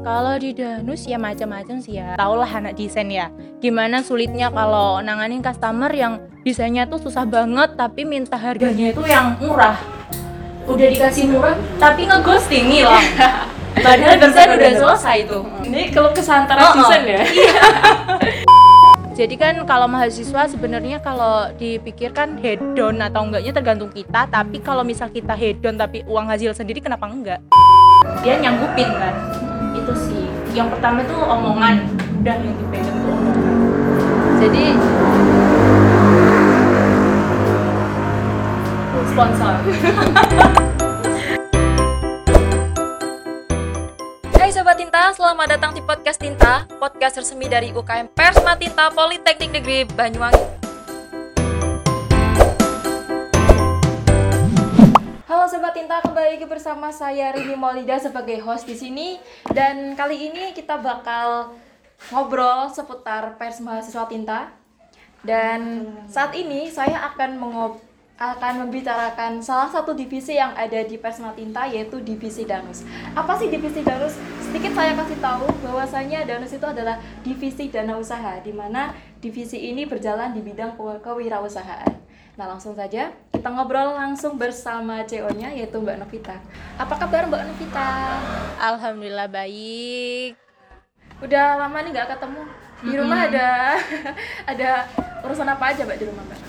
Kalau di Danus ya macam-macam sih ya. Taulah anak desain ya. Gimana sulitnya kalau nanganin customer yang desainnya tuh susah banget tapi minta harganya itu yang murah. Udah dikasih murah tapi ngeghosting hilang. Padahal desain udah selesai tuh. Ini kalau kesantara Oh, oh. desain ya? Jadi kan kalau mahasiswa sebenarnya kalau dipikirkan hedon atau enggaknya tergantung kita, tapi kalau misal kita hedon tapi uang hasil sendiri kenapa enggak? Dia nyanggupin kan. Itu sih. Yang pertama tuh omongan, udah yang dipegang tuh omongan. Jadi sponsor. Hai Sobat Tinta, selamat datang di Podcast Tinta Podcast resmi dari UKM Persma Tinta Politeknik Negeri Banyuwangi Sobat Tinta, kembali lagi bersama saya Rini Maulida sebagai host di sini Dan kali ini kita bakal ngobrol seputar pers mahasiswa tinta Dan saat ini saya akan mengob akan membicarakan salah satu divisi yang ada di Persma Tinta yaitu divisi Danus. Apa sih divisi Danus? Sedikit saya kasih tahu bahwasanya Danus itu adalah divisi dana usaha di mana divisi ini berjalan di bidang kew- kewirausahaan. Nah, langsung saja kita ngobrol langsung bersama CEO-nya yaitu Mbak Novita. Apa kabar Mbak Novita? Alhamdulillah baik. Udah lama nih nggak ketemu. Di rumah ada ada urusan apa aja Mbak di rumah Mbak?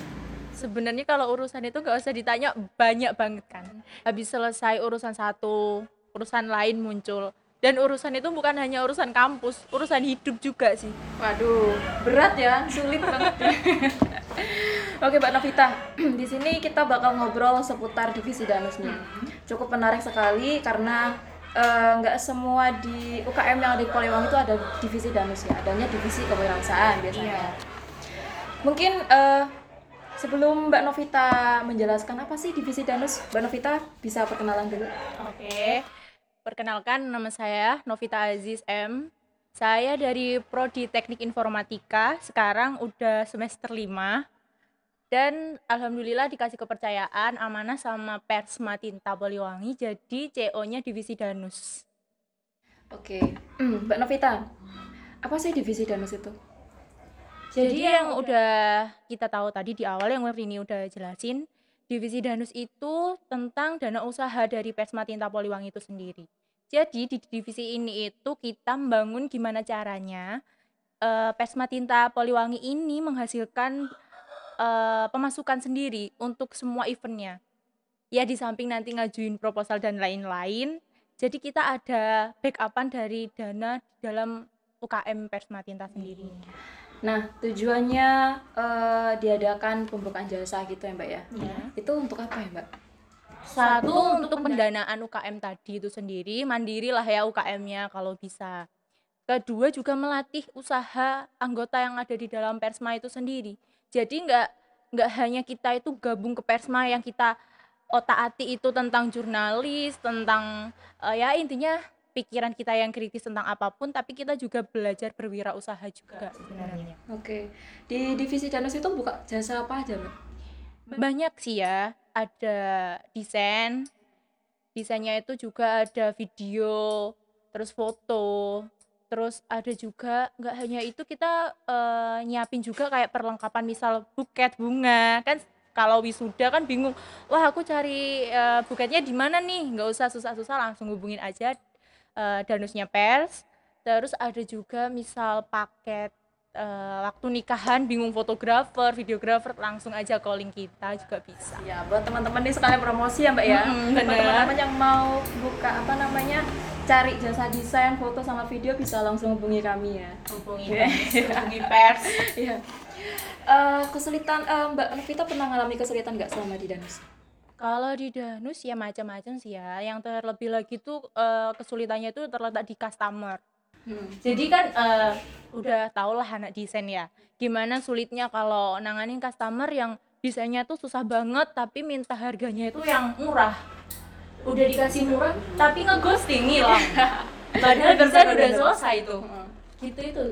Sebenarnya kalau urusan itu nggak usah ditanya banyak banget kan. Habis selesai urusan satu, urusan lain muncul. Dan urusan itu bukan hanya urusan kampus, urusan hidup juga sih. Waduh, berat ya, sulit banget. ya. Oke, Mbak Novita, di sini kita bakal ngobrol seputar divisi Danus nih. Cukup menarik sekali karena eh, nggak semua di UKM yang ada di Poliwang itu ada divisi Danus ya, adanya divisi kewirausahaan biasanya. Mungkin eh, sebelum Mbak Novita menjelaskan apa sih divisi Danus, Mbak Novita bisa perkenalan dulu. Oke. Perkenalkan nama saya Novita Aziz M. Saya dari Prodi Teknik Informatika, sekarang udah semester 5. Dan alhamdulillah dikasih kepercayaan amanah sama Persma Tinta Poliwangi jadi CO-nya divisi Danus. Oke, Mbak Novita, apa sih divisi Danus itu? Jadi yang udah kita tahu tadi di awal yang Rini udah jelasin, divisi Danus itu tentang dana usaha dari Persma Tinta Poliwangi itu sendiri. Jadi di divisi ini itu kita membangun gimana caranya eh, Persma Tinta Poliwangi ini menghasilkan eh, pemasukan sendiri untuk semua eventnya. Ya di samping nanti ngajuin proposal dan lain-lain, jadi kita ada backupan dari dana di dalam UKM Persma Tinta sendiri. Nah, tujuannya eh, diadakan pembukaan jasa gitu ya, Mbak ya? Ya. Itu untuk apa ya, Mbak? Satu untuk pendanaan UKM tadi itu sendiri, mandiri lah ya UKM-nya kalau bisa. Kedua juga melatih usaha anggota yang ada di dalam Persma itu sendiri. Jadi nggak nggak hanya kita itu gabung ke Persma yang kita otak-atik itu tentang jurnalis, tentang eh, ya intinya pikiran kita yang kritis tentang apa pun, tapi kita juga belajar berwirausaha juga sebenarnya. Oke. Di divisi Danus itu buka jasa apa aja, Mbak? Banyak sih ya, ada desain, desainnya itu juga ada video, terus foto, terus ada juga nggak hanya itu kita eh, nyiapin juga kayak perlengkapan misal buket bunga kan kalau wisuda kan bingung wah aku cari eh, buketnya di mana nih nggak usah susah-susah langsung hubungin aja eh, danusnya pers terus ada juga misal paket eh, waktu nikahan bingung fotografer videografer langsung aja calling kita juga bisa Ya, buat teman-teman nih sekalian promosi ya, Mbak ya. Buat bener. teman-teman yang mau buka apa namanya? Cari jasa desain, foto sama video bisa langsung hubungi kami ya. hubungi Iya. hubungi pers Iya. Eh, kesulitan eh, Mbak Novita pernah ngalami kesulitan nggak selama di Danus? Kalau di Danus ya macam-macam sih ya. Yang terlebih lagi tuh eh, kesulitannya itu terletak di customer. Hmm. Jadi kan eh, udah tau lah anak desain ya. Gimana sulitnya kalau nanganin customer yang desainnya tuh susah banget tapi minta harganya itu yang murah. Udah dikasih murah tapi ngeghosting hilang. Padahal desain udah selesai tuh. Gitu itu.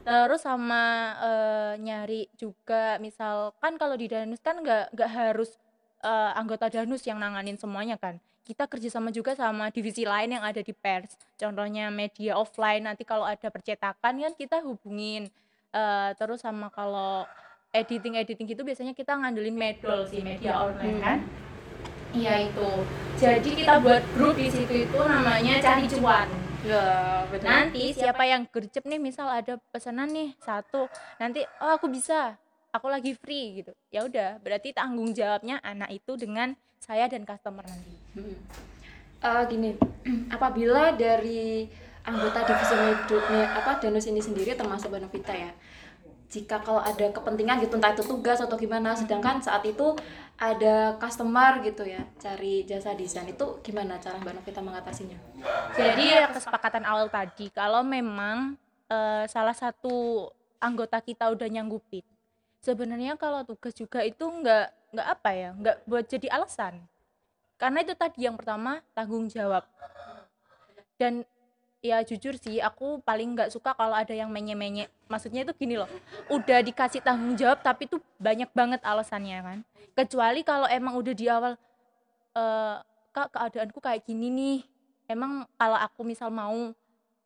Terus sama eh, nyari juga misal kan kalau di Danus kan nggak nggak harus uh, anggota danus yang nanganin semuanya kan. Kita kerjasama juga sama divisi lain yang ada di pers. Contohnya media offline nanti kalau ada percetakan kan kita hubungin. Uh, terus sama kalau editing editing gitu biasanya kita ngandelin medol sih media online kan iya itu jadi kita buat grup di situ itu namanya cari cuan Ya, betul. nanti siapa yang gercep nih misal ada pesanan nih satu nanti oh aku bisa aku lagi free gitu ya udah berarti tanggung jawabnya anak itu dengan saya dan customer nanti Hmm. Eh, gini, apabila dari anggota divisi apa danus ini sendiri termasuk Banovita ya. Jika kalau ada kepentingan gitu entah itu tugas atau gimana, sedangkan saat itu ada customer gitu ya, cari jasa desain itu gimana cara Mbak Novita mengatasinya? jadi ya kesepakatan awal tadi kalau memang eh, salah satu anggota kita udah nyanggupin sebenarnya kalau tugas juga itu nggak nggak apa ya nggak buat jadi alasan karena itu tadi yang pertama tanggung jawab dan ya jujur sih aku paling nggak suka kalau ada yang menye-menye. Maksudnya itu gini loh udah dikasih tanggung jawab tapi tuh banyak banget alasannya kan? Kecuali kalau emang udah di awal eh kak keadaanku kayak gini nih. Emang kalau aku misal mau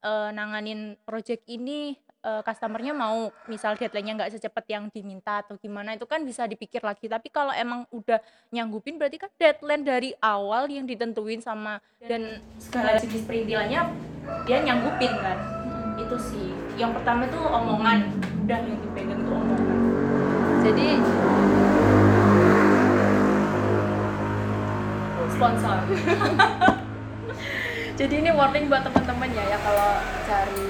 eh, nanganin project ini eh, customernya mau misal deadline-nya nggak secepat yang diminta atau gimana itu kan bisa dipikir lagi. Tapi kalau emang udah nyanggupin berarti kan deadline dari awal yang ditentuin sama dan segala jenis perintilannya dia nyanggupin kan? Itu sih. Yang pertama tuh omongan. Udah yang dipegang tuh omongan. Jadi sponsor. Jadi ini warning buat teman-teman ya ya kalau cari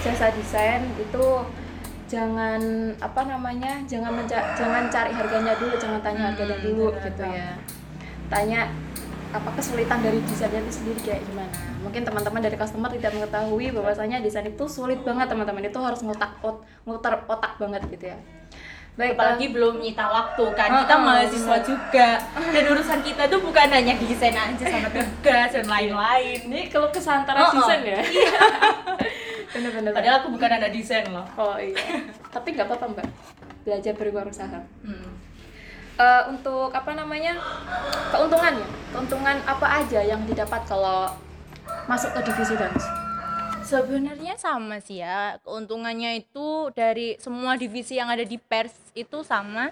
jasa desain itu jangan apa namanya jangan menca- jangan cari harganya dulu jangan tanya harganya Hmm, dulu benar gitu ya. Tanya apa kesulitan dari desainnya itu sendiri kayak gimana. Mungkin teman-teman dari customer tidak mengetahui bahwasanya desain itu sulit banget teman-teman. Itu harus ngutak ot ngutar otak banget gitu ya. Baik apalagi belum nyita waktu kan. Kita mahasiswa benar. juga. Dan urusan kita tuh bukan hanya desain aja sama tugas dan lain-lain. Ini kalau kesantara oh. desain ya bener-bener padahal aku bukan anak desain loh Oh iya. Tapi nggak apa-apa mbak. Belajar berwirausaha. hmm. Eh, untuk apa namanya keuntungannya? Keuntungan apa aja yang didapat kalau masuk ke divisi dans? sebenarnya sama sih ya keuntungannya itu dari semua divisi yang ada di pers itu sama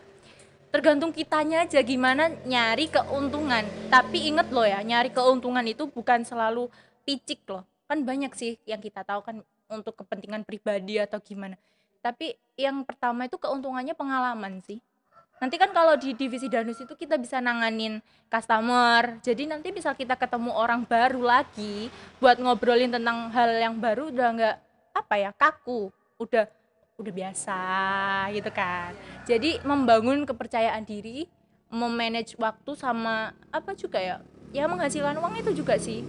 tergantung kitanya aja gimana nyari keuntungan tapi inget loh ya nyari keuntungan itu bukan selalu picik loh kan banyak sih yang kita tahu kan untuk kepentingan pribadi atau gimana. Tapi yang pertama itu keuntungannya pengalaman sih. Nanti kan kalau di divisi danus itu kita bisa nanganin customer. Jadi nanti bisa kita ketemu orang baru lagi buat ngobrolin tentang hal yang baru udah nggak apa ya kaku. Udah udah biasa gitu kan. Jadi membangun kepercayaan diri memanage waktu sama apa juga ya? Ya menghasilkan uang itu juga sih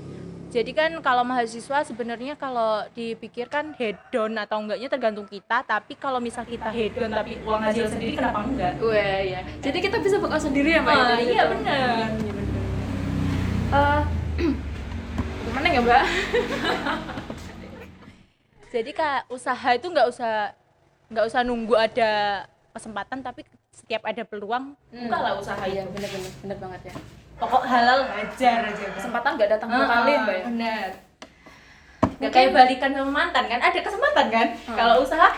jadi kan kalau mahasiswa sebenarnya kalau dipikirkan hedon atau enggaknya tergantung kita tapi kalau misal kita hedon tapi uang hasil sendiri kenapa enggak Wah iya. Jadi kita bisa bekal sendiri ya mbak? Ah, ya, dari iya, bener. Iya, bener. Eh, gimana ya mbak? jadi kak usaha itu nggak usah nggak usah nunggu ada kesempatan tapi setiap ada peluang bukalah usaha Iya itu bener-bener bener banget ya. Pokok halal hajar aja Kesempatan nggak datang dua kali mbak ya. benar nggak kayak balikan sama mantan kan ada kesempatan kan Hmm. kalau usaha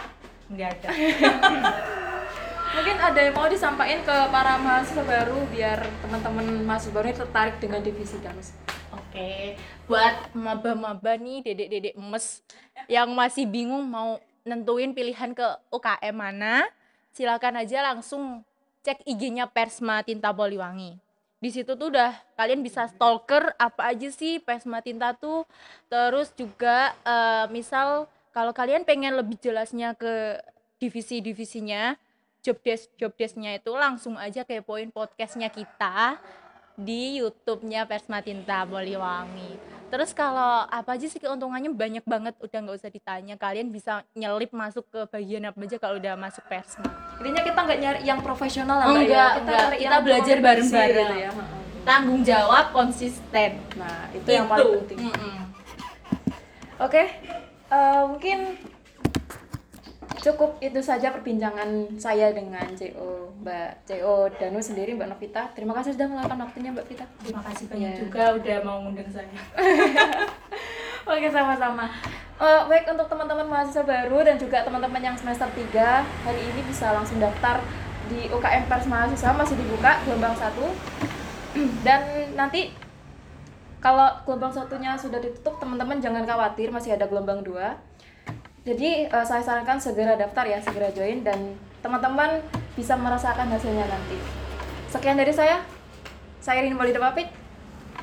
nggak ada Mungkin ada yang mau disampaikan ke para mahasiswa baru biar teman-teman mahasiswa baru ini tertarik dengan divisi danus. Oke, buat maba-maba nih, dedek-dedek emes yang masih bingung mau nentuin pilihan ke UKM mana, silakan aja langsung cek IG-nya Persma Tinta Poliwangi. Di situ tuh udah kalian bisa stalker apa aja sih Persma Tinta tuh. Terus juga eh, misal kalau kalian pengen lebih jelasnya ke divisi-divisinya, job desk job desk-nya itu langsung aja kepoin podcastnya kita di YouTube-nya Persma Tinta Poliwangi. Terus kalau apa aja sih keuntungannya banyak banget, udah nggak usah ditanya. Kalian bisa nyelip masuk ke bagian apa aja kalau udah masuk Persma. Intinya kita nggak nyari yang profesional lah ya. enggak, Kita, enggak. Kita belajar bareng-bareng. gitu ya. Tanggung jawab konsisten. Nah itu, yang paling penting. Mm-mm. Oke, eh, mungkin cukup itu saja perbincangan saya dengan CO Mbak CO Danu sendiri Mbak Novita. Terima kasih sudah meluangkan waktunya Mbak Vita. Terima kasih banyak Iya. juga udah mau ngundang saya. Oke sama-sama. Eh, baik untuk teman-teman mahasiswa baru dan juga teman-teman yang semester 3 hari ini bisa langsung daftar di UKM Pers Mahasiswa masih dibuka gelombang 1 dan nanti kalau gelombang satunya sudah ditutup teman-teman jangan khawatir masih ada gelombang 2 jadi eh, saya sarankan segera daftar ya segera join dan teman-teman bisa merasakan hasilnya nanti. Sekian dari saya. Saya Rini Maulida pamit.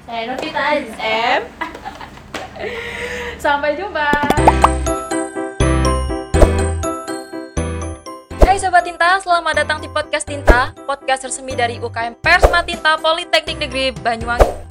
Saya Novita SM. sampai jumpa. Hai Sobat Tinta, selamat datang di Podcast Tinta Podcast resmi dari UKM Persma Tinta Politeknik Negeri Banyuwangi